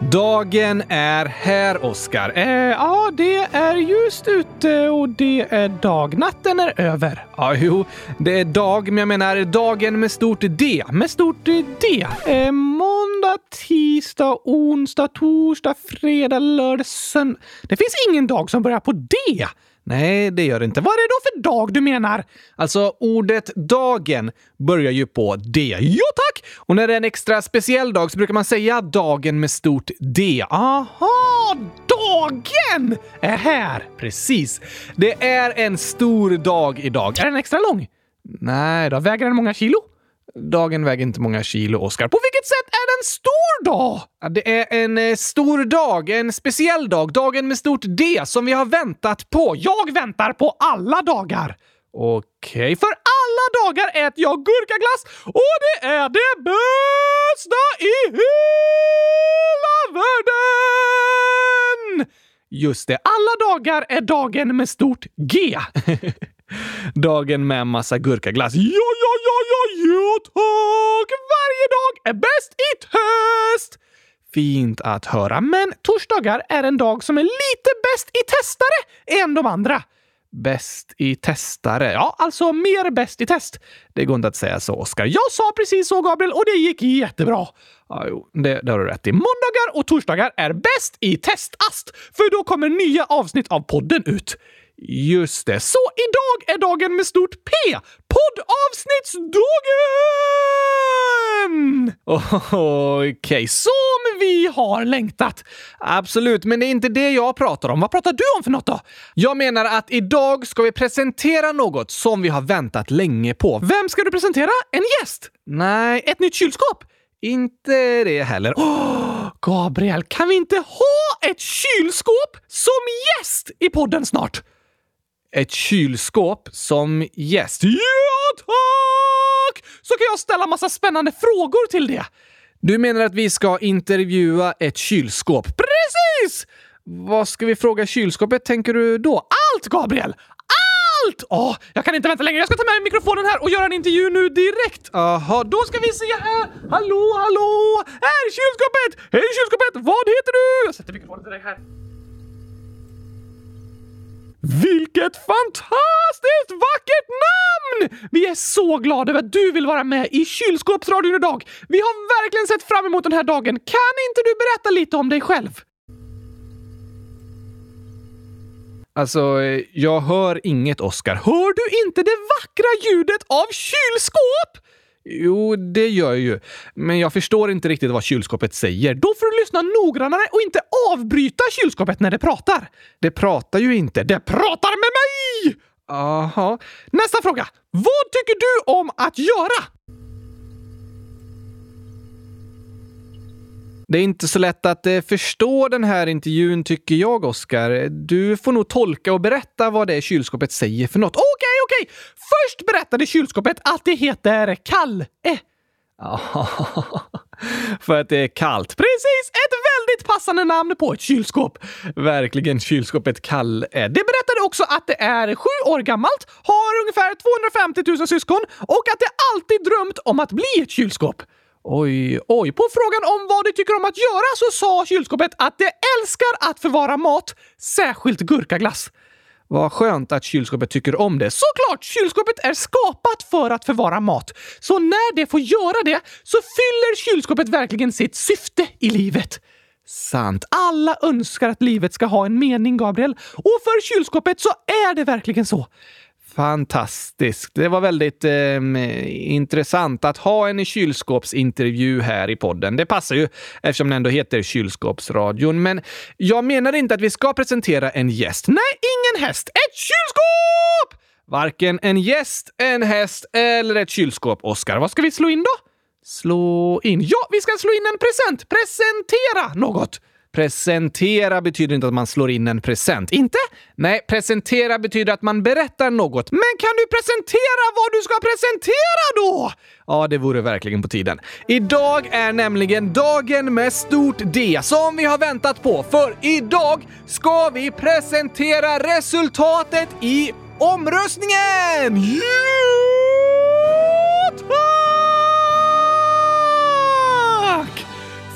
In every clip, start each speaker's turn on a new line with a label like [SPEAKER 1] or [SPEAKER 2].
[SPEAKER 1] Dagen är här, Oskar. Eh, ja, det är ljust ute och det är dag. Natten är över. Ja, jo, det är dag, men jag menar dagen med stort D. Med stort D. Eh, måndag, tisdag, onsdag, torsdag, fredag, lördag, söndag. Det finns ingen dag som börjar på D. Nej, det gör det inte. Vad är det då för dag du menar? Alltså, ordet dagen börjar ju på D. Jo tack! Och när det är en extra speciell dag så brukar man säga dagen med stort D. Aha! Dagen är här! Precis. Det är en stor dag idag. Är den extra lång? Nej då. Väger den många kilo? Dagen väger inte många kilo, Oskar. På vilket sätt är det en stor dag? Ja, det är en eh, stor dag, en speciell dag, dagen med stort D som vi har väntat på. Jag väntar på alla dagar. Okej, för alla dagar äter jag gurkaglass och det är det bästa i hela världen! Just det, alla dagar är dagen med stort G. dagen med massa gurkaglass. Ja, ja, ja, ja, ja, tack! Varje dag är bäst i test! Fint att höra, men torsdagar är en dag som är lite bäst i testare än de andra. Bäst i testare? Ja, alltså mer bäst i test. Det går inte att säga så, Oskar. Jag sa precis så, Gabriel, och det gick jättebra. Ja, jo, det, det har du rätt i. Måndagar och torsdagar är bäst i testast, för då kommer nya avsnitt av podden ut. Just det. Så idag är dagen med stort P! Poddavsnittsdagen! Okej, okay. som vi har längtat. Absolut, men det är inte det jag pratar om. Vad pratar du om för något då? Jag menar att idag ska vi presentera något som vi har väntat länge på. Vem ska du presentera? En gäst? Nej, ett nytt kylskåp? Inte det heller. Oh, Gabriel, kan vi inte ha ett kylskåp som gäst i podden snart? Ett kylskåp som gäst. Ja, tack! Så kan jag ställa massa spännande frågor till det. Du menar att vi ska intervjua ett kylskåp? Precis! Vad ska vi fråga kylskåpet tänker du då? Allt, Gabriel! Allt! Åh, jag kan inte vänta längre. Jag ska ta med mikrofonen här och göra en intervju nu direkt. Jaha, då ska vi se här. Hallå, hallå! Här, kylskåpet! Hej kylskåpet! Vad heter du? Jag sätter mikrofonen till dig här. Vilket fantastiskt vackert namn! Vi är så glada över att du vill vara med i Kylskåpsradion idag. Vi har verkligen sett fram emot den här dagen. Kan inte du berätta lite om dig själv? Alltså, eh, jag hör inget, Oscar. Hör du inte det vackra ljudet av kylskåp? Jo, det gör jag ju. Men jag förstår inte riktigt vad kylskåpet säger. Då får du lyssna noggrannare och inte avbryta kylskåpet när det pratar. Det pratar ju inte. Det pratar med mig! Aha. Nästa fråga. Vad tycker du om att göra? Det är inte så lätt att eh, förstå den här intervjun tycker jag, Oskar. Du får nog tolka och berätta vad det är kylskåpet säger för något. Okej, okay, okej! Okay. Först berättade kylskåpet att det heter Kalle. Eh, för att det är kallt. Precis! Ett väldigt passande namn på ett kylskåp. Verkligen kylskåpet Kalle. Eh. Det berättade också att det är sju år gammalt, har ungefär 250 000 syskon och att det alltid drömt om att bli ett kylskåp. Oj, oj. På frågan om vad de tycker om att göra så sa kylskåpet att det älskar att förvara mat, särskilt gurkaglass. Vad skönt att kylskåpet tycker om det. Såklart! Kylskåpet är skapat för att förvara mat. Så när det får göra det så fyller kylskåpet verkligen sitt syfte i livet. Sant. Alla önskar att livet ska ha en mening, Gabriel. Och för kylskåpet så är det verkligen så. Fantastiskt. Det var väldigt eh, intressant att ha en kylskåpsintervju här i podden. Det passar ju eftersom den ändå heter Kylskåpsradion. Men jag menar inte att vi ska presentera en gäst. Nej, ingen häst! Ett kylskåp! Varken en gäst, en häst eller ett kylskåp, Oskar. Vad ska vi slå in då? Slå in? Ja, vi ska slå in en present! Presentera något! Presentera betyder inte att man slår in en present. Inte? Nej, presentera betyder att man berättar något. Men kan du presentera vad du ska presentera då? Ja, det vore verkligen på tiden. Idag är nämligen dagen med stort D som vi har väntat på. För idag ska vi presentera resultatet i omröstningen! Ja,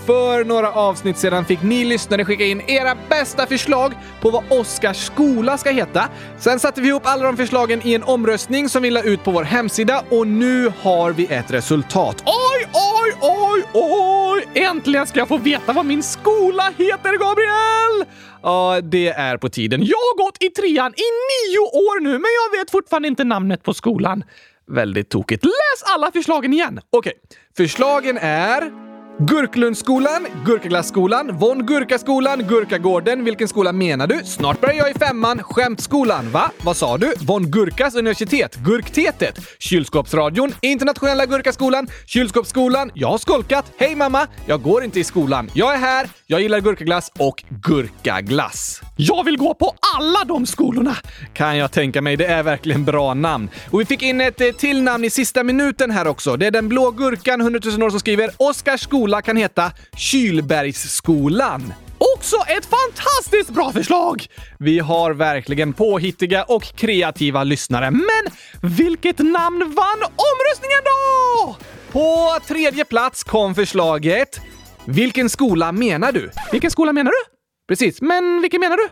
[SPEAKER 1] För några avsnitt sedan fick ni lyssnare skicka in era bästa förslag på vad Oskars skola ska heta. Sen satte vi ihop alla de förslagen i en omröstning som vi la ut på vår hemsida och nu har vi ett resultat. Oj, oj, oj, oj! Äntligen ska jag få veta vad min skola heter, Gabriel! Ja, det är på tiden. Jag har gått i trean i nio år nu, men jag vet fortfarande inte namnet på skolan. Väldigt tokigt. Läs alla förslagen igen! Okej, förslagen är... Gurklundsskolan, Gurkaglasskolan, Von Gurkaskolan, Gurkagården. Vilken skola menar du? Snart börjar jag i femman. Skämtskolan. Va? Vad sa du? Von Gurkas universitet, Gurktetet, Kylskåpsradion, Internationella Gurkaskolan, Kylskåpsskolan. Jag har skolkat. Hej mamma! Jag går inte i skolan. Jag är här. Jag gillar gurkaglass och gurkaglass. Jag vill gå på alla de skolorna! Kan jag tänka mig. Det är verkligen bra namn. Och vi fick in ett eh, till namn i sista minuten här också. Det är den blå gurkan 100 000 år som skriver Oskars skola kan heta Kylbergsskolan. Också ett fantastiskt bra förslag! Vi har verkligen påhittiga och kreativa lyssnare. Men vilket namn vann omröstningen då? På tredje plats kom förslaget Vilken skola menar du? Vilken skola menar du? Precis, men vilken menar du?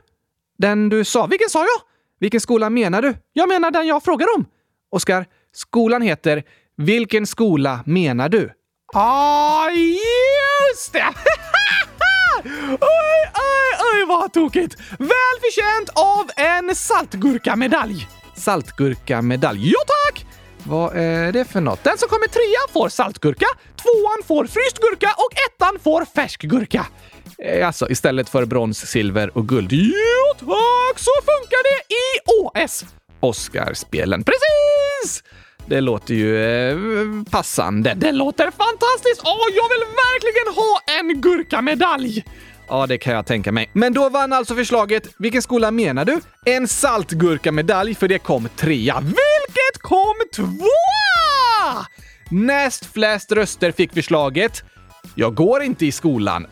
[SPEAKER 1] Den du sa. Vilken sa jag? Vilken skola menar du? Jag menar den jag frågar om. Oskar, skolan heter Vilken skola menar du? Ah, just det! oj, oj, oj vad tokigt! Välförtjänt av en saltgurkamedalj. Saltgurkamedalj. Ja tack! Vad är det för något? Den som kommer trea får saltgurka, tvåan får fryst gurka och ettan får färsk gurka. Eh, alltså istället för brons, silver och guld. Jo tack, så funkar det i OS! Oscarspelen. Precis! Det låter ju eh, passande. Det låter fantastiskt! Åh, jag vill verkligen ha en gurkamedalj! Ja, det kan jag tänka mig. Men då vann alltså förslaget. Vilken skola menar du? En saltgurkamedalj, för det kom trea. Vilket kom tvåa! Näst flest röster fick förslaget. Jag går inte i skolan.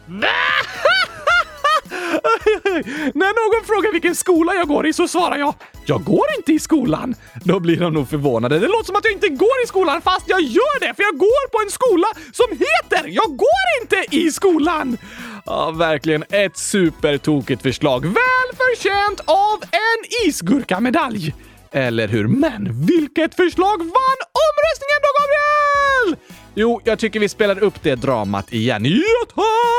[SPEAKER 1] När någon frågar vilken skola jag går i så svarar jag “Jag går inte i skolan”. Då blir de nog förvånade. Det låter som att jag inte går i skolan fast jag gör det för jag går på en skola som heter “Jag går inte i skolan”. Ja, verkligen ett supertokigt förslag. Väl förtjänt av en isgurkamedalj. Eller hur? Men vilket förslag vann omröstningen då, Gabriel? Jo, jag tycker vi spelar upp det dramat igen. Ja, tack!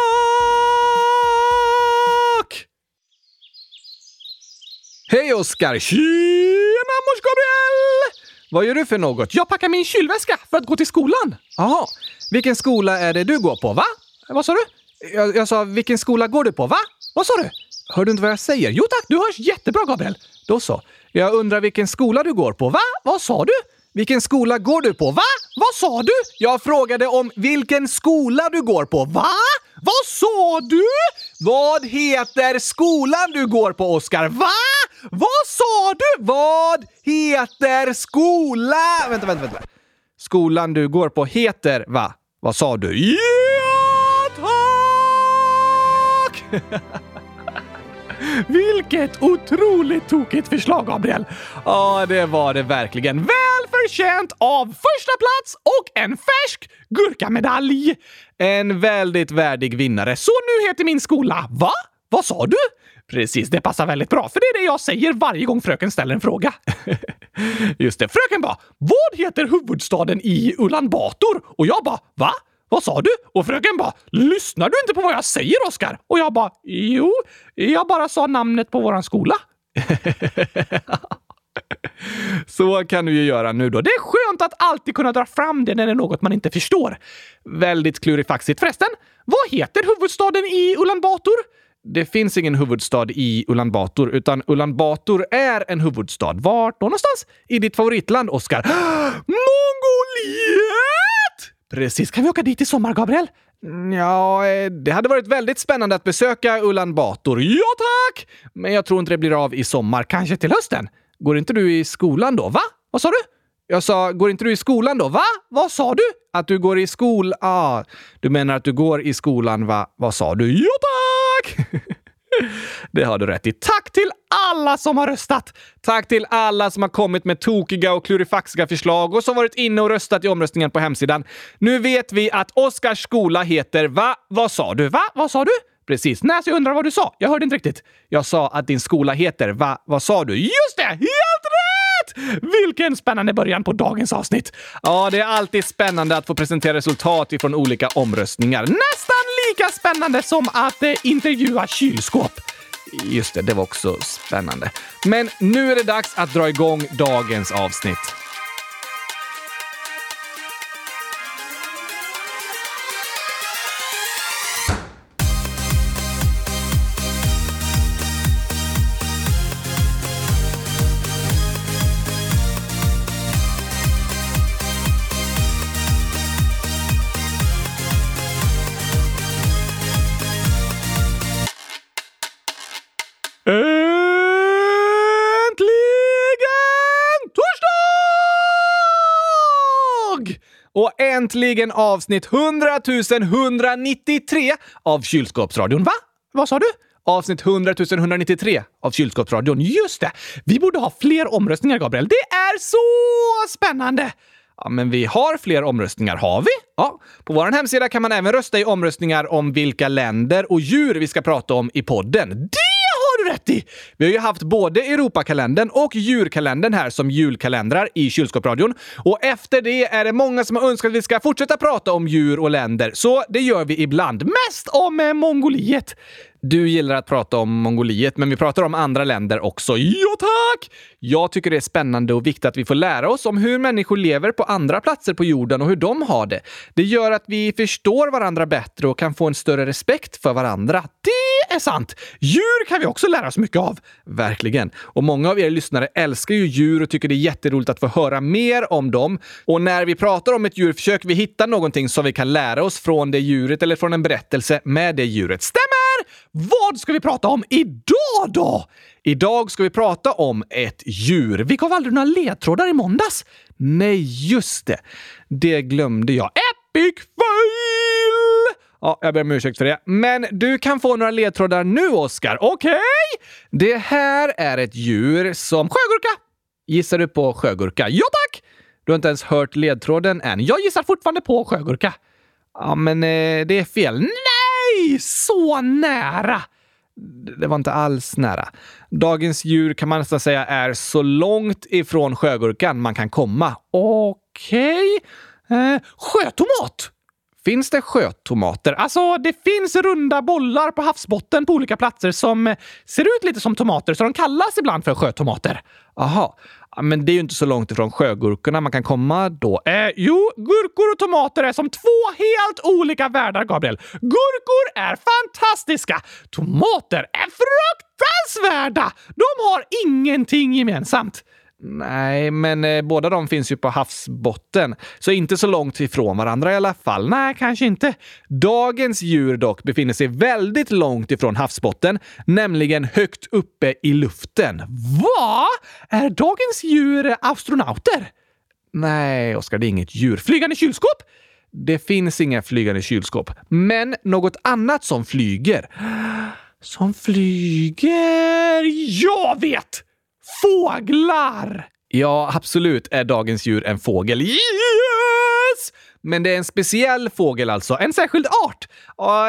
[SPEAKER 1] Hej Oskar! Tjena mors Gabriel! Vad gör du för något? Jag packar min kylväska för att gå till skolan. Jaha. Vilken skola är det du går på, va? Vad sa du? Jag, jag sa, vilken skola går du på, va? Vad sa du? Hör du inte vad jag säger? Jo tack, du hörs jättebra Gabriel. Då så. Jag undrar vilken skola du går på, va? Vad sa du? Vilken skola går du på? Va? Vad sa du? Jag frågade om vilken skola du går på. Va? Vad sa du? Vad heter skolan du går på, Oskar? Va? Vad sa du? Vad heter skola? Vänta, vänta, vänta. Skolan du går på heter, va? Vad sa du? Ja, tack! Vilket otroligt tokigt förslag, Gabriel! Ja, det var det verkligen. Väl förtjänt av första plats och en färsk gurkamedalj! En väldigt värdig vinnare. Så nu heter min skola... Va? Vad sa du? Precis, det passar väldigt bra, för det är det jag säger varje gång fröken ställer en fråga. Just det, fröken bara “Vad heter huvudstaden i Ulan Bator?” och jag bara “Va? Vad sa du?” och fröken bara “Lyssnar du inte på vad jag säger, Oskar?” och jag bara “Jo, jag bara sa namnet på våran skola.” Så kan du ju göra nu då. Det är skönt att alltid kunna dra fram det när det är något man inte förstår. Väldigt klurifaxigt. Förresten, vad heter huvudstaden i Ulan Bator? Det finns ingen huvudstad i Ulan Bator, utan Ulan Bator är en huvudstad. Vart då någonstans? I ditt favoritland, Oskar? Mongoliet! Precis. Kan vi åka dit i sommar, Gabriel? Ja, eh, det hade varit väldigt spännande att besöka Ulan Bator. Ja, tack! Men jag tror inte det blir av i sommar. Kanske till hösten? Går inte du i skolan då? Va? Vad sa du? Jag sa, går inte du i skolan då? Va? Vad sa du? Att du går i skol... Ah, du menar att du går i skolan, va? Vad sa du? Ja, tack! Det har du rätt i. Tack till alla som har röstat! Tack till alla som har kommit med tokiga och klurifaxiga förslag och som varit inne och röstat i omröstningen på hemsidan. Nu vet vi att Oskars skola heter Va? Vad sa du? Va? Vad sa du? Precis. Nej, så jag undrar vad du sa. Jag hörde inte riktigt. Jag sa att din skola heter Va? Vad sa du? Just det! Helt rätt! Vilken spännande början på dagens avsnitt! Ja, det är alltid spännande att få presentera resultat ifrån olika omröstningar. Nästan lika spännande som att eh, intervjua kylskåp. Just det, det var också spännande. Men nu är det dags att dra igång dagens avsnitt. Och äntligen avsnitt 100 193 av Kylskåpsradion. Va? Vad sa du? Avsnitt 100 193 av Kylskåpsradion. Just det! Vi borde ha fler omröstningar, Gabriel. Det är så spännande! Ja, men vi har fler omröstningar, har vi? Ja. På vår hemsida kan man även rösta i omröstningar om vilka länder och djur vi ska prata om i podden. Det har du rätt i! Vi har ju haft både Europakalendern och djurkalendern här som julkalendrar i Kylskåpsradion. Och efter det är det många som har önskat att vi ska fortsätta prata om djur och länder, så det gör vi ibland. Mest om eh, Mongoliet. Du gillar att prata om Mongoliet, men vi pratar om andra länder också. Ja, tack! Jag tycker det är spännande och viktigt att vi får lära oss om hur människor lever på andra platser på jorden och hur de har det. Det gör att vi förstår varandra bättre och kan få en större respekt för varandra. Det är sant! Djur kan vi också lära oss mycket av. Verkligen. Och många av er lyssnare älskar ju djur och tycker det är jätteroligt att få höra mer om dem. Och när vi pratar om ett djur försöker vi hitta någonting som vi kan lära oss från det djuret eller från en berättelse med det djuret. Stämmer! Vad ska vi prata om idag då? Idag ska vi prata om ett djur. Vi gav aldrig några ledtrådar i måndags. Nej, just det. Det glömde jag. Epic fail! Ja, jag ber om ursäkt för det. Men du kan få några ledtrådar nu, Oskar. Okej? Okay? Det här är ett djur som... Sjögurka! Gissar du på sjögurka? Ja, tack! Du har inte ens hört ledtråden än. Jag gissar fortfarande på sjögurka. Ja, men eh, det är fel. Nej! Så nära! Det var inte alls nära. Dagens djur kan man nästan säga är så långt ifrån sjögurkan man kan komma. Okej. Okay. Eh, sjötomat! Finns det sjötomater? Alltså, det finns runda bollar på havsbotten på olika platser som eh, ser ut lite som tomater, så de kallas ibland för sjötomater. Aha. Men det är ju inte så långt ifrån sjögurkorna man kan komma då. Eh, jo, gurkor och tomater är som två helt olika världar, Gabriel. Gurkor är fantastiska. Tomater är fruktansvärda. De har ingenting gemensamt. Nej, men eh, båda de finns ju på havsbotten, så inte så långt ifrån varandra i alla fall. Nej, kanske inte. Dagens djur dock befinner sig väldigt långt ifrån havsbotten, nämligen högt uppe i luften. Va? Är dagens djur astronauter? Nej, Oskar, det är inget djur. Flygande kylskåp? Det finns inga flygande kylskåp, men något annat som flyger. Som flyger? Jag vet! Fåglar! Ja, absolut är dagens djur en fågel. Yes! Men det är en speciell fågel alltså. En särskild art.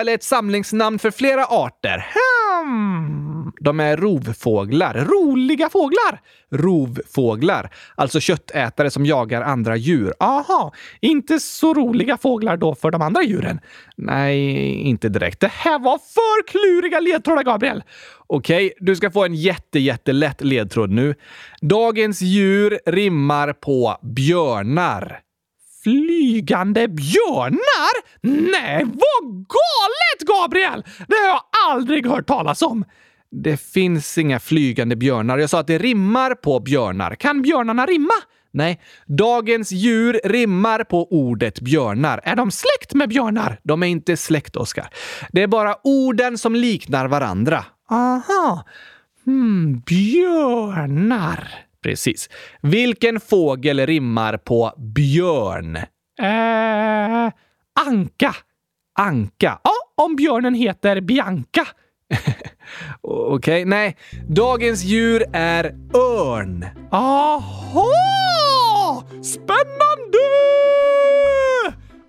[SPEAKER 1] Eller ett samlingsnamn för flera arter. Hmm. De är rovfåglar. Roliga fåglar! Rovfåglar. Alltså köttätare som jagar andra djur. Aha, inte så roliga fåglar då för de andra djuren? Nej, inte direkt. Det här var för kluriga ledtrådar, Gabriel! Okej, okay, du ska få en jätte, jättelätt ledtråd nu. Dagens djur rimmar på björnar. Flygande björnar? Nej, vad galet, Gabriel! Det har jag aldrig hört talas om. Det finns inga flygande björnar. Jag sa att det rimmar på björnar. Kan björnarna rimma? Nej, dagens djur rimmar på ordet björnar. Är de släkt med björnar? De är inte släkt, Oskar. Det är bara orden som liknar varandra. Aha. Hmm, björnar. Precis. Vilken fågel rimmar på björn? Eh, anka. Anka. Ja, om björnen heter Bianca. Okej, nej. Dagens djur är örn. Aha! Spännande!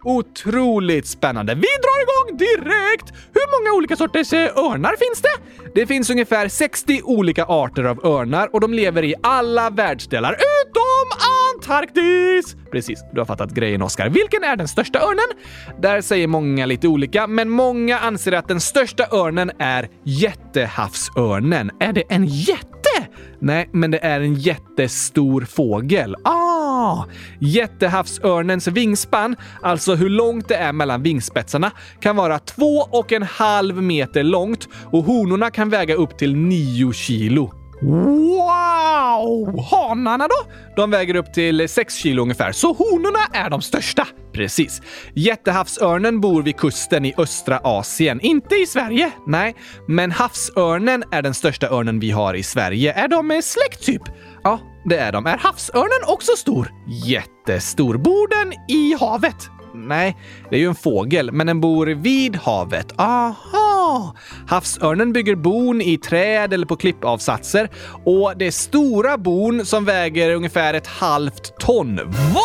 [SPEAKER 1] Otroligt spännande. Vi drar igång direkt! Hur många olika sorters eh, örnar finns det? Det finns ungefär 60 olika arter av örnar och de lever i alla världsdelar utom Antarktis! Precis, du har fattat grejen Oskar. Vilken är den största örnen? Där säger många lite olika, men många anser att den största örnen är jättehavsörnen. Är det en jätte? Nej, men det är en jättestor fågel. Ah! Jättehavsörnens vingspann, alltså hur långt det är mellan vingspetsarna, kan vara två och en halv meter långt och honorna kan väga upp till 9 kilo. Wow! Hanarna då? De väger upp till 6 kilo ungefär, så honorna är de största. Precis. Jättehavsörnen bor vid kusten i östra Asien. Inte i Sverige, nej. Men havsörnen är den största örnen vi har i Sverige. Är de släkt typ? Ja, det är de. Är havsörnen också stor? Jättestor. Bor den i havet? Nej, det är ju en fågel, men den bor vid havet. Aha! Havsörnen bygger bon i träd eller på klippavsatser och det är stora bon som väger ungefär ett halvt ton. Va?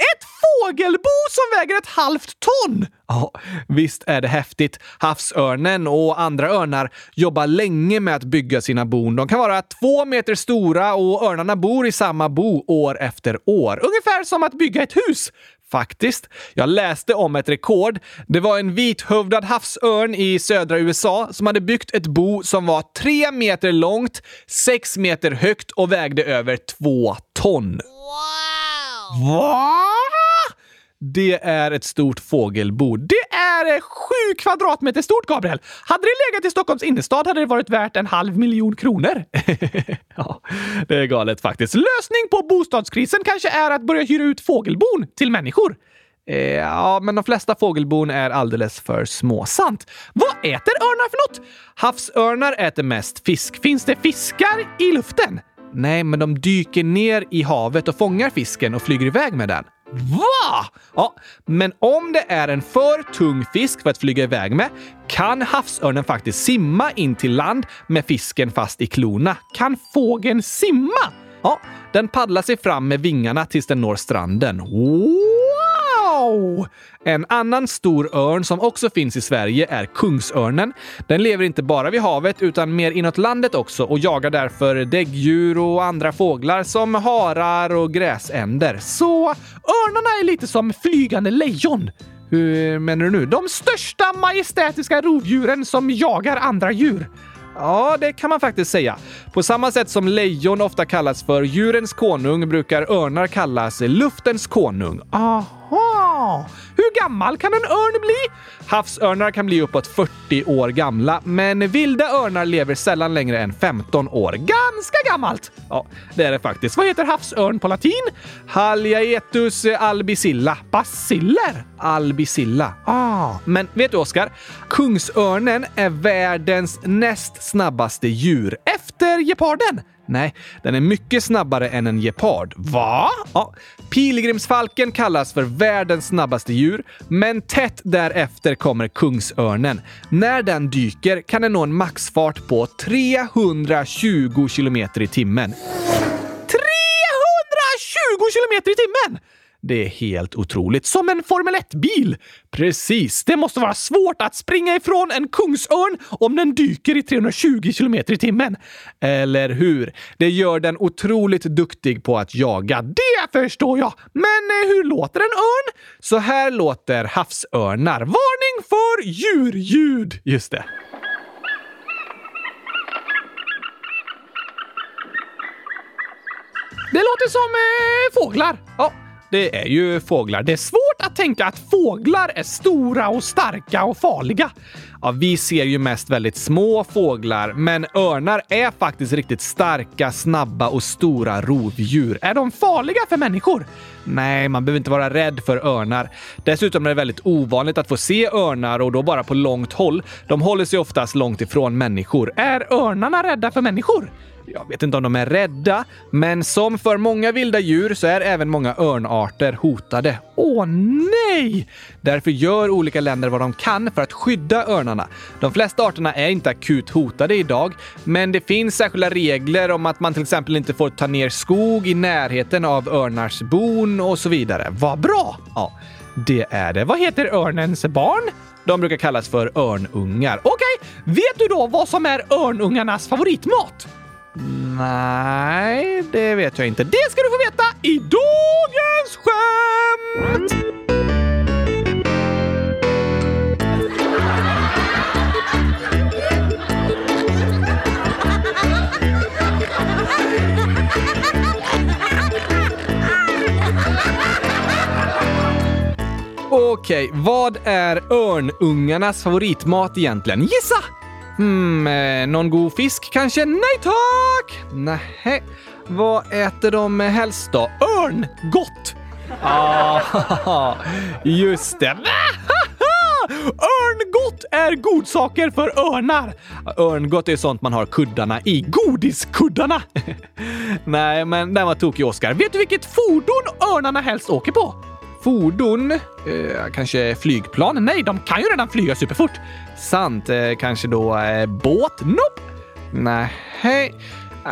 [SPEAKER 1] Ett fågelbo som väger ett halvt ton! Ja, visst är det häftigt. Havsörnen och andra örnar jobbar länge med att bygga sina bon. De kan vara två meter stora och örnarna bor i samma bo år efter år. Ungefär som att bygga ett hus. Faktiskt. Jag läste om ett rekord. Det var en vithövdad havsörn i södra USA som hade byggt ett bo som var tre meter långt, sex meter högt och vägde över två ton. Va? Det är ett stort fågelbo. Det är sju kvadratmeter stort, Gabriel! Hade det legat i Stockholms innerstad hade det varit värt en halv miljon kronor. ja, det är galet faktiskt. Lösning på bostadskrisen kanske är att börja hyra ut fågelbon till människor. Eh, ja, men de flesta fågelbon är alldeles för små. Sant. Vad äter örnar för något? Havsörnar äter mest fisk. Finns det fiskar i luften? Nej, men de dyker ner i havet och fångar fisken och flyger iväg med den. Va? Ja, men om det är en för tung fisk för att flyga iväg med kan havsörnen faktiskt simma in till land med fisken fast i klorna. Kan fågeln simma? Ja, den paddlar sig fram med vingarna tills den når stranden. Wow! En annan stor örn som också finns i Sverige är kungsörnen. Den lever inte bara vid havet utan mer inåt landet också och jagar därför däggdjur och andra fåglar som harar och gräsänder. Så örnarna är lite som flygande lejon. Hur menar du nu? De största majestätiska rovdjuren som jagar andra djur. Ja, det kan man faktiskt säga. På samma sätt som lejon ofta kallas för djurens konung brukar örnar kallas luftens konung. Aha! Hur gammal kan en örn bli? Havsörnar kan bli uppåt 40 år gamla, men vilda örnar lever sällan längre än 15 år. Ganska gammalt! Ja, det är det faktiskt. Vad heter havsörn på latin? Haliaetus albicilla. Baciller? Albicilla. Ah, men vet du Oskar? Kungsörnen är världens näst snabbaste djur efter geparden. Nej, den är mycket snabbare än en gepard. Va? Ja, pilgrimsfalken kallas för världens snabbaste djur, men tätt därefter kommer kungsörnen. När den dyker kan den nå en maxfart på 320 kilometer i timmen. 320 kilometer i timmen! Det är helt otroligt. Som en Formel 1-bil! Precis. Det måste vara svårt att springa ifrån en kungsörn om den dyker i 320 km i timmen. Eller hur? Det gör den otroligt duktig på att jaga. Det förstår jag! Men eh, hur låter en örn? Så här låter havsörnar. Varning för djurljud! Just det. Det låter som eh, fåglar. Ja, det är ju fåglar. Det är svårt att tänka att fåglar är stora och starka och farliga. Ja, vi ser ju mest väldigt små fåglar, men örnar är faktiskt riktigt starka, snabba och stora rovdjur. Är de farliga för människor? Nej, man behöver inte vara rädd för örnar. Dessutom är det väldigt ovanligt att få se örnar och då bara på långt håll. De håller sig oftast långt ifrån människor. Är örnarna rädda för människor? Jag vet inte om de är rädda, men som för många vilda djur så är även många örnarter hotade. Åh nej! Därför gör olika länder vad de kan för att skydda örnarna. De flesta arterna är inte akut hotade idag, men det finns särskilda regler om att man till exempel inte får ta ner skog i närheten av örnars bon och så vidare. Vad bra! Ja, det är det. Vad heter örnens barn? De brukar kallas för örnungar. Okej, vet du då vad som är örnungarnas favoritmat? Nej, det vet jag inte. Det ska du få veta i dagens skämt! Okej, vad är örnungarnas favoritmat egentligen? Gissa! Hmm, eh, någon god fisk kanske? Nej tack! Nähä, Vad äter de helst då? Örn! Gott! Ah, just det. Örngott är godsaker för örnar. Örngott är sånt man har kuddarna i. Godiskuddarna! Nej, men den var tokig, Oskar. Vet du vilket fordon örnarna helst åker på? Fordon? Eh, kanske flygplan? Nej, de kan ju redan flyga superfort. Sant. Eh, kanske då eh, båt? Nope. Nej. Hej.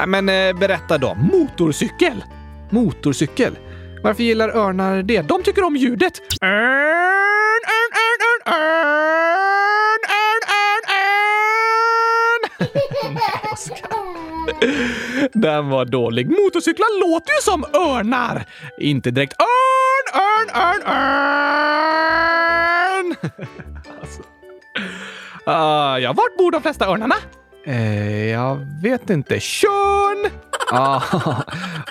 [SPEAKER 1] Men eh, berätta då. Motorcykel? Motorcykel? Varför gillar örnar det? De tycker om ljudet. Örn, örn, örn, örn, örn, örn, örn, örn. Nej, Oskar. Den var dålig. Motorcyklar låter ju som örnar. Inte direkt örn, örn, örn, örn. alltså. Uh, ja, vart bor de flesta örnarna? Eh, jag vet inte. Tjörn! ah,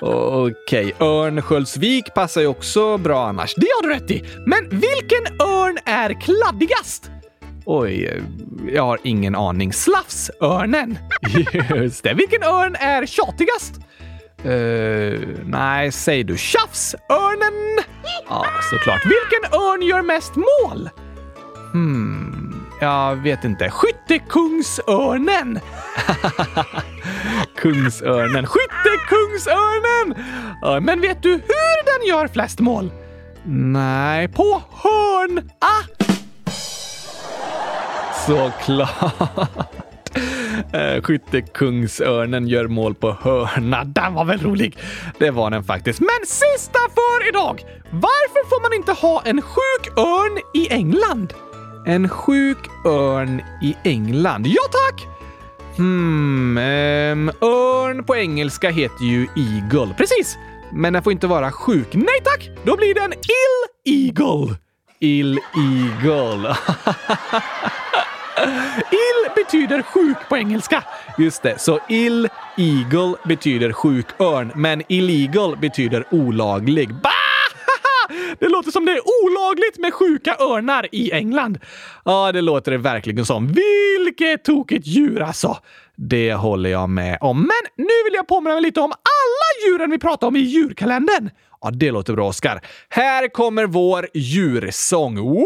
[SPEAKER 1] Okej, okay. Örnsköldsvik passar ju också bra annars. Det har du rätt i. Men vilken örn är kladdigast? Oj, jag har ingen aning. Slafsörnen! Just det. Vilken örn är tjatigast? Uh, nej, säg du tjafsörnen? Ja, såklart. Vilken örn gör mest mål? Hmm, jag vet inte. Skyttekungsörnen! Kungsörnen. Skyttekungsörnen! Uh, men vet du hur den gör flest mål? Nej, på hörn! Ah! Såklart. Eh, skyttekungsörnen gör mål på hörna. Den var väl rolig? Det var den faktiskt. Men sista för idag! Varför får man inte ha en sjuk örn i England? En sjuk örn i England? Ja tack! Hmm, um, örn på engelska heter ju eagle. Precis! Men den får inte vara sjuk. Nej tack! Då blir den ill-eagle. Ill-eagle. Ill betyder sjuk på engelska. Just det, så ill eagle betyder sjuk örn, men illegal betyder olaglig. Bah! Det låter som det är olagligt med sjuka örnar i England. Ja, det låter det verkligen som. Vilket tokigt djur alltså! Det håller jag med om. Men nu vill jag påminna mig lite om alla djuren vi pratar om i djurkalendern. Ja, det låter bra, Oskar. Här kommer vår djursång. Woho!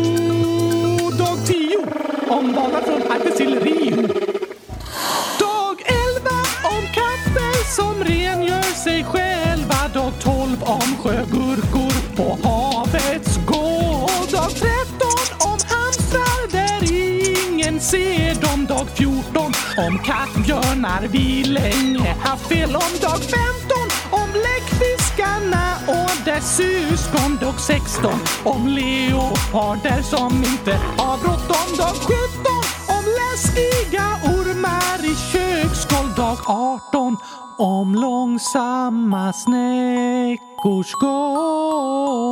[SPEAKER 1] Dag om från Arktis till Dag 11 om katter som rengör sig själva. Dag 12 om sjögurkor på havets gård. Dag 13 om hamstrar där ingen ser dem. Dag 14 om kattbjörnar vi länge haft fel om dag 15 om läckfiskarna och dess syskon dag 16 om leoparder som inte har bråttom dag 17 om läskiga ormar i köksgolv dag 18 om långsamma snäckors gång.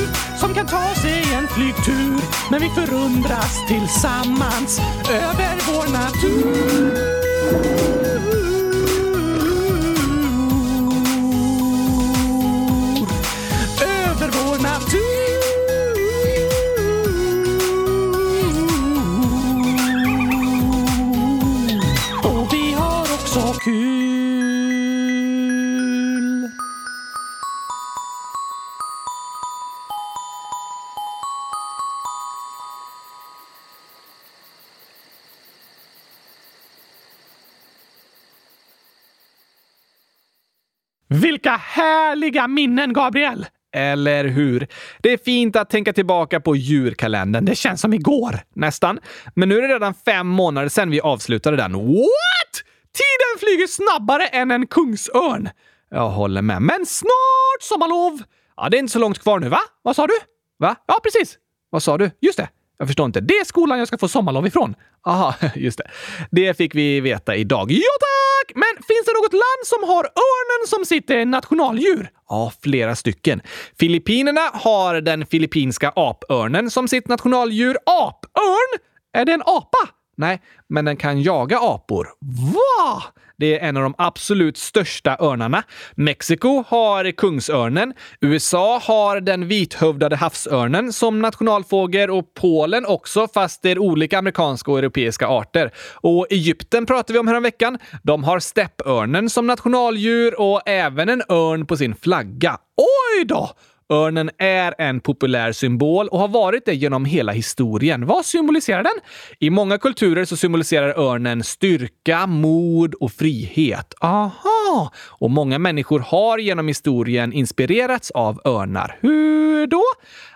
[SPEAKER 1] som kan ta sig en flygtur. Men vi förundras tillsammans över vår natur. Vilka härliga minnen, Gabriel! Eller hur? Det är fint att tänka tillbaka på djurkalendern. Det känns som igår, nästan. Men nu är det redan fem månader sedan vi avslutade den. What? Tiden flyger snabbare än en kungsörn. Jag håller med. Men snart sommarlov! Ja, det är inte så långt kvar nu, va? Vad sa du? Va? Ja, precis. Vad sa du? Just det. Jag förstår inte. Det är skolan jag ska få sommarlov ifrån. Aha, just det. Det fick vi veta idag. Ja, tack! Men finns det något land som har örnen som sitt eh, nationaldjur? Ja, flera stycken. Filippinerna har den filippinska apörnen som sitt nationaldjur. Apörn? Är det en apa? Nej, men den kan jaga apor. Va? Det är en av de absolut största örnarna. Mexiko har kungsörnen. USA har den vithövdade havsörnen som nationalfågel och Polen också, fast det är olika amerikanska och europeiska arter. Och Egypten pratade vi om häromveckan. De har steppörnen som nationaldjur och även en örn på sin flagga. Oj då! Örnen är en populär symbol och har varit det genom hela historien. Vad symboliserar den? I många kulturer så symboliserar örnen styrka, mod och frihet. Aha! Och många människor har genom historien inspirerats av örnar. Hur då?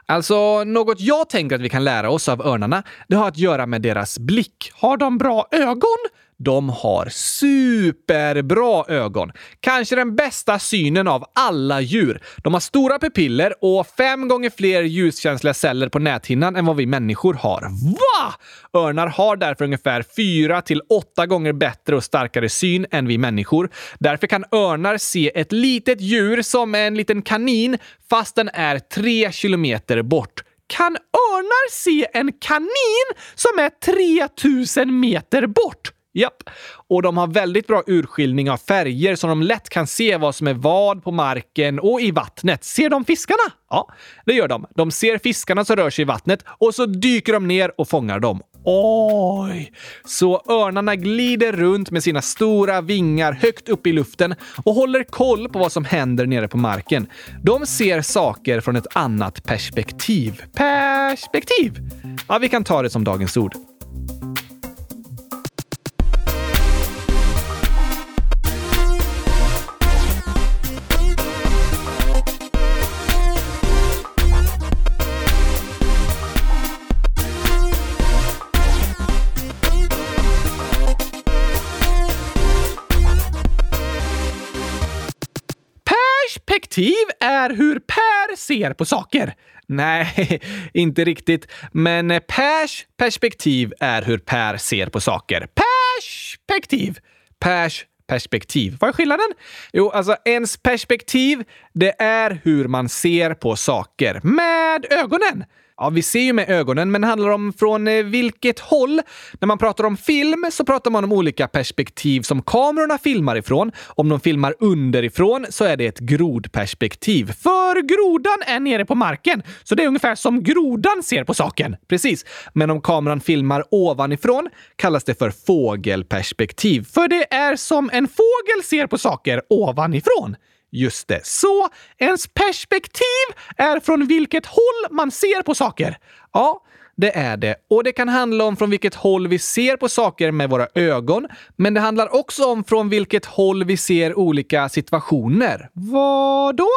[SPEAKER 1] Alltså, något jag tänker att vi kan lära oss av örnarna, det har att göra med deras blick. Har de bra ögon? De har superbra ögon. Kanske den bästa synen av alla djur. De har stora pupiller och fem gånger fler ljuskänsliga celler på näthinnan än vad vi människor har. Va? Örnar har därför ungefär fyra till åtta gånger bättre och starkare syn än vi människor. Därför kan örnar se ett litet djur som en liten kanin fast den är tre kilometer bort. Kan örnar se en kanin som är 3000 meter bort? Japp. Och de har väldigt bra urskiljning av färger så de lätt kan se vad som är vad på marken och i vattnet. Ser de fiskarna? Ja, det gör de. De ser fiskarna som rör sig i vattnet och så dyker de ner och fångar dem. Oj! Så örnarna glider runt med sina stora vingar högt upp i luften och håller koll på vad som händer nere på marken. De ser saker från ett annat perspektiv. Perspektiv? Ja, vi kan ta det som dagens ord. Är hur Per ser på saker. Nej, inte riktigt. Men Pers perspektiv är hur Per ser på saker. Perspektiv. Pers perspektiv. Vad är skillnaden? Jo, alltså ens perspektiv, det är hur man ser på saker med ögonen. Ja, vi ser ju med ögonen, men det handlar om från eh, vilket håll. När man pratar om film så pratar man om olika perspektiv som kamerorna filmar ifrån. Om de filmar underifrån så är det ett grodperspektiv. För grodan är nere på marken, så det är ungefär som grodan ser på saken. Precis. Men om kameran filmar ovanifrån kallas det för fågelperspektiv. För det är som en fågel ser på saker ovanifrån. Just det. Så ens perspektiv är från vilket håll man ser på saker. Ja, det är det. Och det kan handla om från vilket håll vi ser på saker med våra ögon. Men det handlar också om från vilket håll vi ser olika situationer. Vad då?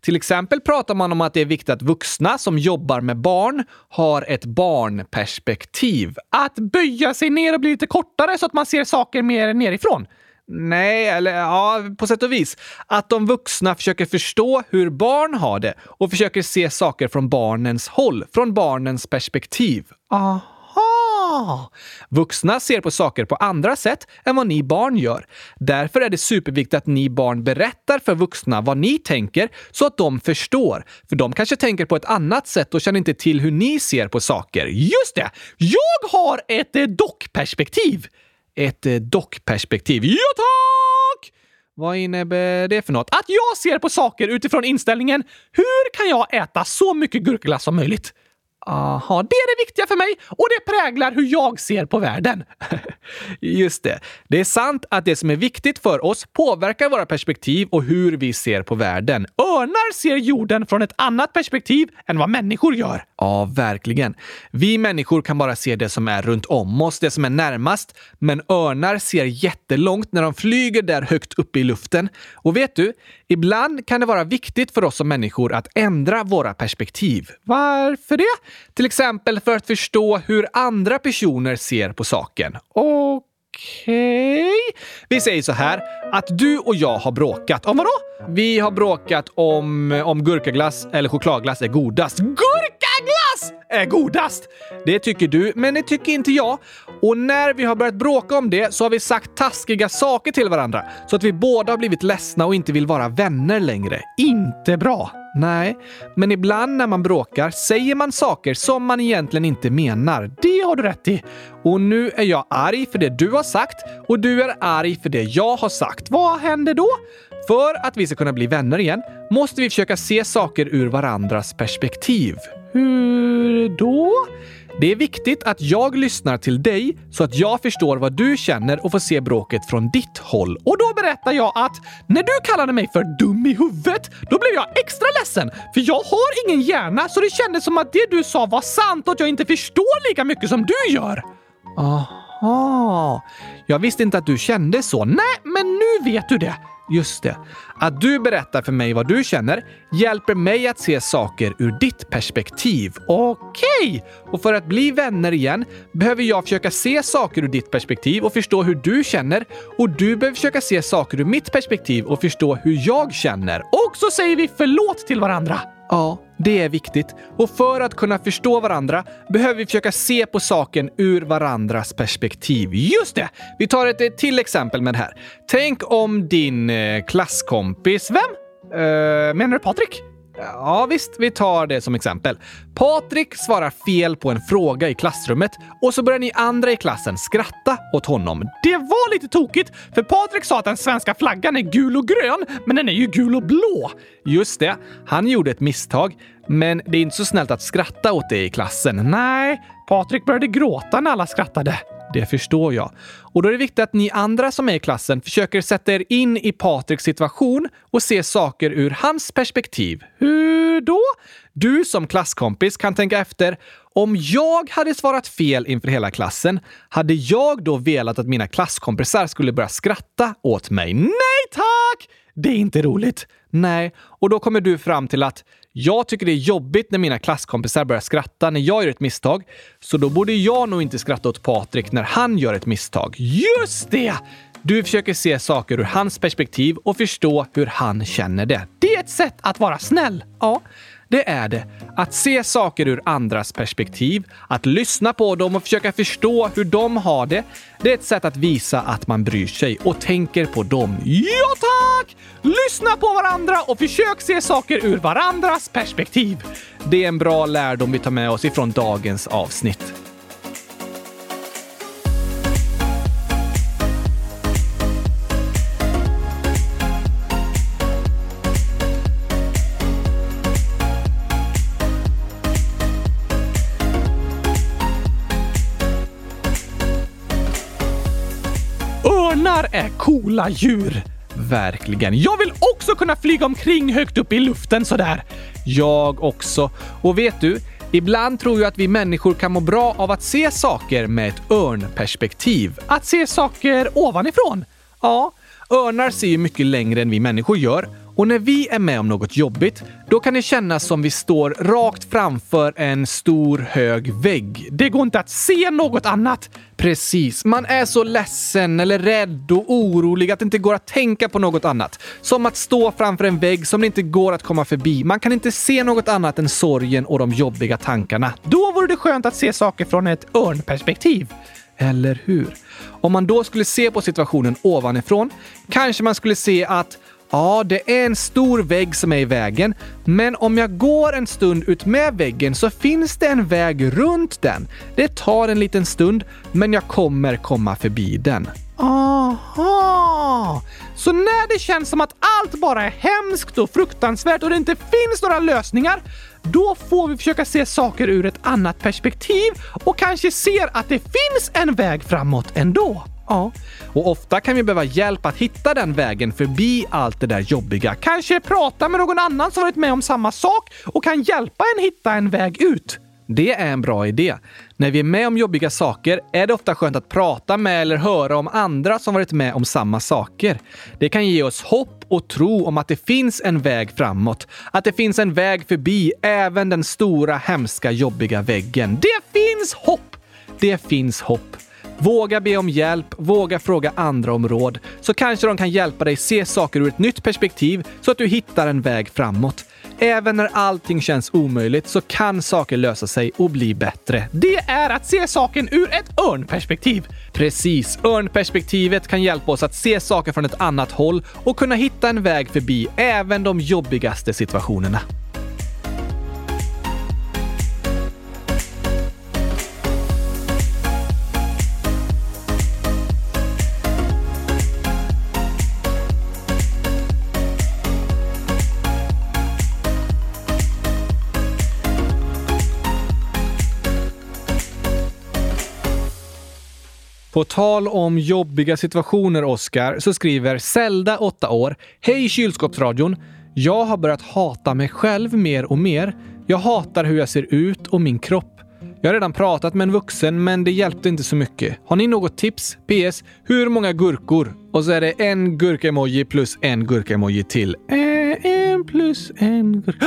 [SPEAKER 1] Till exempel pratar man om att det är viktigt att vuxna som jobbar med barn har ett barnperspektiv. Att böja sig ner och bli lite kortare så att man ser saker mer nerifrån. Nej, eller ja, på sätt och vis. Att de vuxna försöker förstå hur barn har det och försöker se saker från barnens håll, från barnens perspektiv. Aha! Vuxna ser på saker på andra sätt än vad ni barn gör. Därför är det superviktigt att ni barn berättar för vuxna vad ni tänker så att de förstår. För de kanske tänker på ett annat sätt och känner inte till hur ni ser på saker. Just det! Jag har ett dockperspektiv! Ett eh, dockperspektiv. Ja, tack! Vad innebär det för något? Att jag ser på saker utifrån inställningen hur kan jag äta så mycket gurkaglass som möjligt? Aha, det är det viktiga för mig och det präglar hur jag ser på världen. Just det. Det är sant att det som är viktigt för oss påverkar våra perspektiv och hur vi ser på världen. Örnar ser jorden från ett annat perspektiv än vad människor gör. Ja, verkligen. Vi människor kan bara se det som är runt om oss, det som är närmast. Men örnar ser jättelångt när de flyger där högt uppe i luften. Och vet du? Ibland kan det vara viktigt för oss som människor att ändra våra perspektiv. Varför det? Till exempel för att förstå hur andra personer ser på saken. Okej? Okay. Vi säger så här, att du och jag har bråkat. Om vadå? Vi har bråkat om, om gurkaglass eller chokladglass är godast. Gurkaglass är godast! Det tycker du, men det tycker inte jag. Och när vi har börjat bråka om det så har vi sagt taskiga saker till varandra så att vi båda har blivit ledsna och inte vill vara vänner längre. Inte bra. Nej, men ibland när man bråkar säger man saker som man egentligen inte menar. Det har du rätt i. Och nu är jag arg för det du har sagt och du är arg för det jag har sagt. Vad händer då? För att vi ska kunna bli vänner igen måste vi försöka se saker ur varandras perspektiv. Hur då? Det är viktigt att jag lyssnar till dig så att jag förstår vad du känner och får se bråket från ditt håll. Och då berättar jag att när du kallade mig för dum i huvudet, då blev jag extra ledsen. För jag har ingen hjärna så det kändes som att det du sa var sant och att jag inte förstår lika mycket som du gör. Aha. Jag visste inte att du kände så. Nej, men nu vet du det. Just det. Att du berättar för mig vad du känner hjälper mig att se saker ur ditt perspektiv. Okej! Okay. Och för att bli vänner igen behöver jag försöka se saker ur ditt perspektiv och förstå hur du känner. Och du behöver försöka se saker ur mitt perspektiv och förstå hur jag känner. Och så säger vi förlåt till varandra. Ja, det är viktigt. Och för att kunna förstå varandra behöver vi försöka se på saken ur varandras perspektiv. Just det! Vi tar ett till exempel med det här. Tänk om din eh, klasskompis... Vem? Uh, menar du Patrik? Ja, visst, vi tar det som exempel. Patrik svarar fel på en fråga i klassrummet och så börjar ni andra i klassen skratta åt honom. Det var lite tokigt, för Patrik sa att den svenska flaggan är gul och grön, men den är ju gul och blå. Just det, han gjorde ett misstag. Men det är inte så snällt att skratta åt det i klassen. Nej, Patrik började gråta när alla skrattade. Det förstår jag. Och då är det viktigt att ni andra som är i klassen försöker sätta er in i Patriks situation och se saker ur hans perspektiv. Hur då? Du som klasskompis kan tänka efter. Om jag hade svarat fel inför hela klassen, hade jag då velat att mina klasskompisar skulle börja skratta åt mig? Nej tack! Det är inte roligt. Nej, och då kommer du fram till att jag tycker det är jobbigt när mina klasskompisar börjar skratta när jag gör ett misstag, så då borde jag nog inte skratta åt Patrik när han gör ett misstag. Just det! Du försöker se saker ur hans perspektiv och förstå hur han känner det. Det är ett sätt att vara snäll. Ja, det är det. Att se saker ur andras perspektiv, att lyssna på dem och försöka förstå hur de har det, det är ett sätt att visa att man bryr sig och tänker på dem. Ja tack! Lyssna på varandra och försök se saker ur varandras perspektiv. Det är en bra lärdom vi tar med oss ifrån dagens avsnitt. Örnar är coola djur. Verkligen. Jag vill också kunna flyga omkring högt upp i luften sådär. Jag också. Och vet du? Ibland tror jag att vi människor kan må bra av att se saker med ett örnperspektiv. Att se saker ovanifrån. Ja, örnar ser ju mycket längre än vi människor gör och när vi är med om något jobbigt, då kan det kännas som vi står rakt framför en stor hög vägg. Det går inte att se något annat. Precis. Man är så ledsen eller rädd och orolig att det inte går att tänka på något annat. Som att stå framför en vägg som det inte går att komma förbi. Man kan inte se något annat än sorgen och de jobbiga tankarna. Då vore det skönt att se saker från ett örnperspektiv. Eller hur? Om man då skulle se på situationen ovanifrån kanske man skulle se att Ja, det är en stor vägg som är i vägen, men om jag går en stund ut med väggen så finns det en väg runt den. Det tar en liten stund, men jag kommer komma förbi den. Aha! Så när det känns som att allt bara är hemskt och fruktansvärt och det inte finns några lösningar, då får vi försöka se saker ur ett annat perspektiv och kanske ser att det finns en väg framåt ändå. Ja, och ofta kan vi behöva hjälp att hitta den vägen förbi allt det där jobbiga. Kanske prata med någon annan som varit med om samma sak och kan hjälpa en hitta en väg ut. Det är en bra idé. När vi är med om jobbiga saker är det ofta skönt att prata med eller höra om andra som varit med om samma saker. Det kan ge oss hopp och tro om att det finns en väg framåt. Att det finns en väg förbi även den stora, hemska, jobbiga väggen. Det finns hopp! Det finns hopp. Våga be om hjälp, våga fråga andra om råd, så kanske de kan hjälpa dig se saker ur ett nytt perspektiv så att du hittar en väg framåt. Även när allting känns omöjligt så kan saker lösa sig och bli bättre. Det är att se saken ur ett örnperspektiv. Precis. Örnperspektivet kan hjälpa oss att se saker från ett annat håll och kunna hitta en väg förbi även de jobbigaste situationerna. På tal om jobbiga situationer, Oskar, så skriver Zelda, 8 år. Hej kylskåpsradion! Jag har börjat hata mig själv mer och mer. Jag hatar hur jag ser ut och min kropp. Jag har redan pratat med en vuxen, men det hjälpte inte så mycket. Har ni något tips? PS. Hur många gurkor? Och så är det en gurka-emoji plus en gurka-emoji till. Eh, en plus en gurka...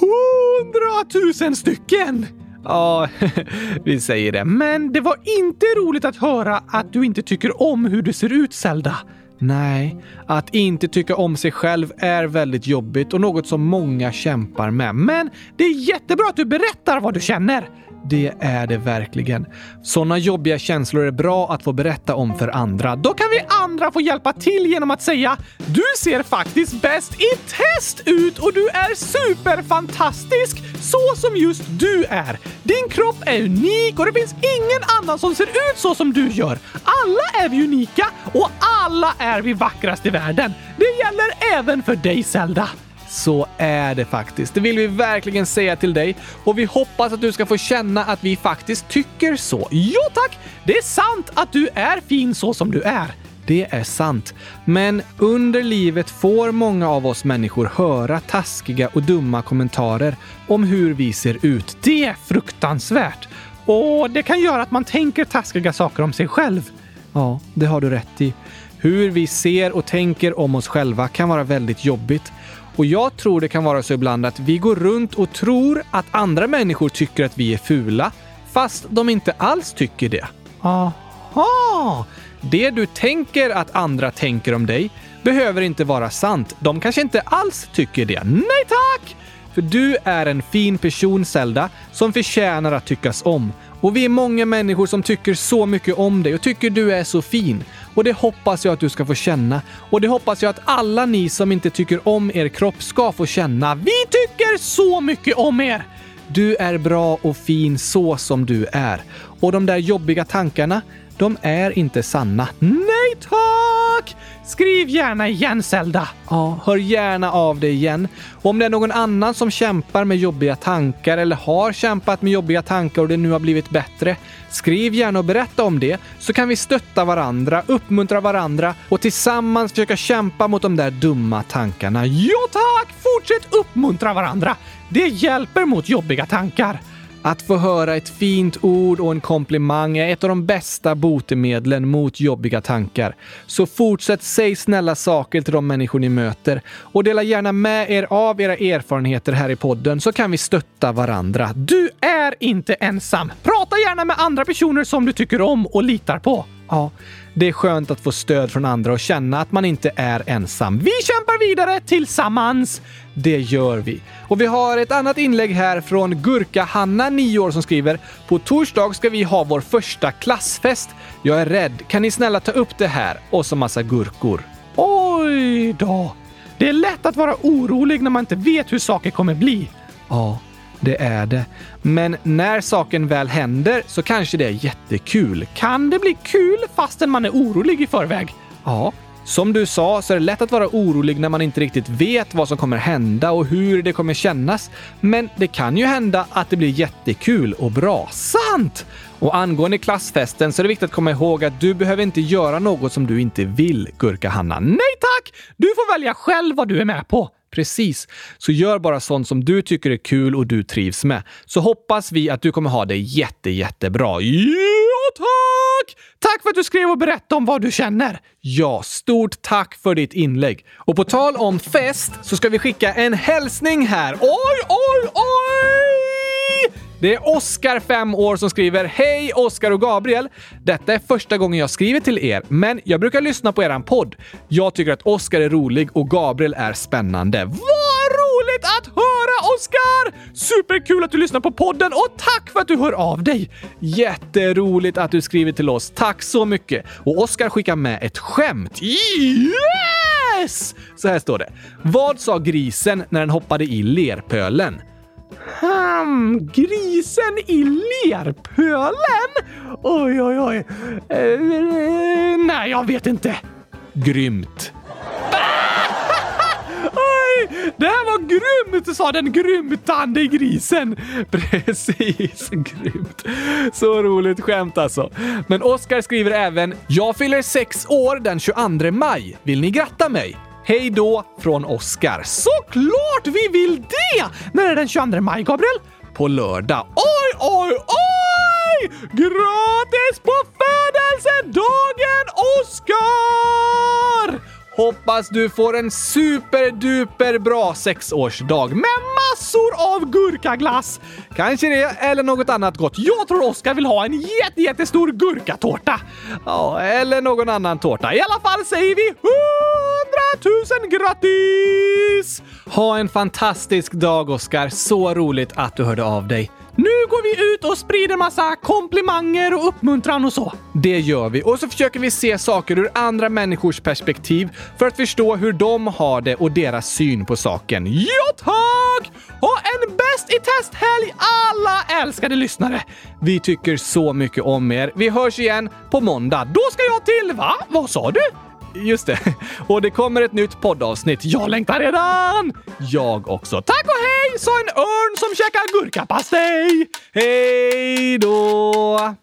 [SPEAKER 1] Hundratusen stycken! Ja, vi säger det. Men det var inte roligt att höra att du inte tycker om hur du ser ut, Zelda. Nej, att inte tycka om sig själv är väldigt jobbigt och något som många kämpar med. Men det är jättebra att du berättar vad du känner. Det är det verkligen. Sådana jobbiga känslor är bra att få berätta om för andra. Då kan vi andra få hjälpa till genom att säga “Du ser faktiskt bäst i test ut och du är superfantastisk så som just du är. Din kropp är unik och det finns ingen annan som ser ut så som du gör. Alla är vi unika och alla är vi vackrast i världen. Det gäller även för dig, Zelda. Så är det faktiskt. Det vill vi verkligen säga till dig och vi hoppas att du ska få känna att vi faktiskt tycker så. Jo tack! Det är sant att du är fin så som du är. Det är sant. Men under livet får många av oss människor höra taskiga och dumma kommentarer om hur vi ser ut. Det är fruktansvärt. Och det kan göra att man tänker taskiga saker om sig själv. Ja, det har du rätt i. Hur vi ser och tänker om oss själva kan vara väldigt jobbigt. Och jag tror det kan vara så ibland att vi går runt och tror att andra människor tycker att vi är fula, fast de inte alls tycker det. Aha! Det du tänker att andra tänker om dig behöver inte vara sant. De kanske inte alls tycker det. Nej tack! För du är en fin person, Zelda, som förtjänar att tyckas om. Och vi är många människor som tycker så mycket om dig och tycker du är så fin. Och det hoppas jag att du ska få känna. Och det hoppas jag att alla ni som inte tycker om er kropp ska få känna. Vi tycker så mycket om er! Du är bra och fin så som du är. Och de där jobbiga tankarna, de är inte sanna. Nej tack! Skriv gärna igen Zelda. Ja, hör gärna av dig igen. Och om det är någon annan som kämpar med jobbiga tankar eller har kämpat med jobbiga tankar och det nu har blivit bättre, skriv gärna och berätta om det så kan vi stötta varandra, uppmuntra varandra och tillsammans försöka kämpa mot de där dumma tankarna. Ja tack! Fortsätt uppmuntra varandra. Det hjälper mot jobbiga tankar. Att få höra ett fint ord och en komplimang är ett av de bästa botemedlen mot jobbiga tankar. Så fortsätt säg snälla saker till de människor ni möter och dela gärna med er av era erfarenheter här i podden så kan vi stötta varandra. Du är inte ensam! Prata gärna med andra personer som du tycker om och litar på. Ja, det är skönt att få stöd från andra och känna att man inte är ensam. Vi kämpar vidare tillsammans! Det gör vi. Och vi har ett annat inlägg här från Gurka-Hanna, 9 år, som skriver “På torsdag ska vi ha vår första klassfest. Jag är rädd. Kan ni snälla ta upp det här?” Och så massa gurkor. Oj då! Det är lätt att vara orolig när man inte vet hur saker kommer bli. Ja, det är det. Men när saken väl händer så kanske det är jättekul. Kan det bli kul fastän man är orolig i förväg? Ja. Som du sa så är det lätt att vara orolig när man inte riktigt vet vad som kommer hända och hur det kommer kännas. Men det kan ju hända att det blir jättekul och bra. Sant! Och angående klassfesten så är det viktigt att komma ihåg att du behöver inte göra något som du inte vill, Gurka-Hanna. Nej tack! Du får välja själv vad du är med på. Precis. Så gör bara sånt som du tycker är kul och du trivs med. Så hoppas vi att du kommer ha det jätte, jättebra. Ja, tack! Tack för att du skrev och berättade om vad du känner. Ja, stort tack för ditt inlägg. Och på tal om fest så ska vi skicka en hälsning här. Oj, oj, oj! Det är Oskar, 5 år, som skriver “Hej Oskar och Gabriel! Detta är första gången jag skriver till er, men jag brukar lyssna på eran podd. Jag tycker att Oskar är rolig och Gabriel är spännande. Vad roligt att höra Oskar! Superkul att du lyssnar på podden och tack för att du hör av dig! Jätteroligt att du skriver till oss. Tack så mycket! Och Oskar skickar med ett skämt. Yes! Så här står det. Vad sa grisen när den hoppade i lerpölen? Hmm, grisen i lerpölen? Oj, oj, oj. Eh, nej, jag vet inte. Grymt. Det här var grymt, sa den grymtande grisen. Precis, grymt. Så roligt skämt alltså. Men Oskar skriver även “Jag fyller sex år den 22 maj. Vill ni gratta mig?” Hej då från Oskar. Såklart vi vill det! När är det den 22 maj, Gabriel? På lördag. Oj, oj, oj! Gratis på födelsedagen, Oskar! Hoppas du får en superduper bra sexårsdag med massor av gurkaglass. Kanske det, eller något annat gott. Jag tror Oskar vill ha en jätte, jättestor gurkatårta. Ja, eller någon annan tårta. I alla fall säger vi tusen grattis! Ha en fantastisk dag, Oskar. Så roligt att du hörde av dig. Nu går vi ut och sprider massa komplimanger och uppmuntran och så. Det gör vi. Och så försöker vi se saker ur andra människors perspektiv för att förstå hur de har det och deras syn på saken. Ja, tack! Ha en bäst i testhelg alla älskade lyssnare! Vi tycker så mycket om er. Vi hörs igen på måndag. Då ska jag till... Va? Vad sa du? Just det. Och det kommer ett nytt poddavsnitt. Jag längtar redan! Jag också. Tack och hej, sa en örn som käkar gurkapastej! Hej då!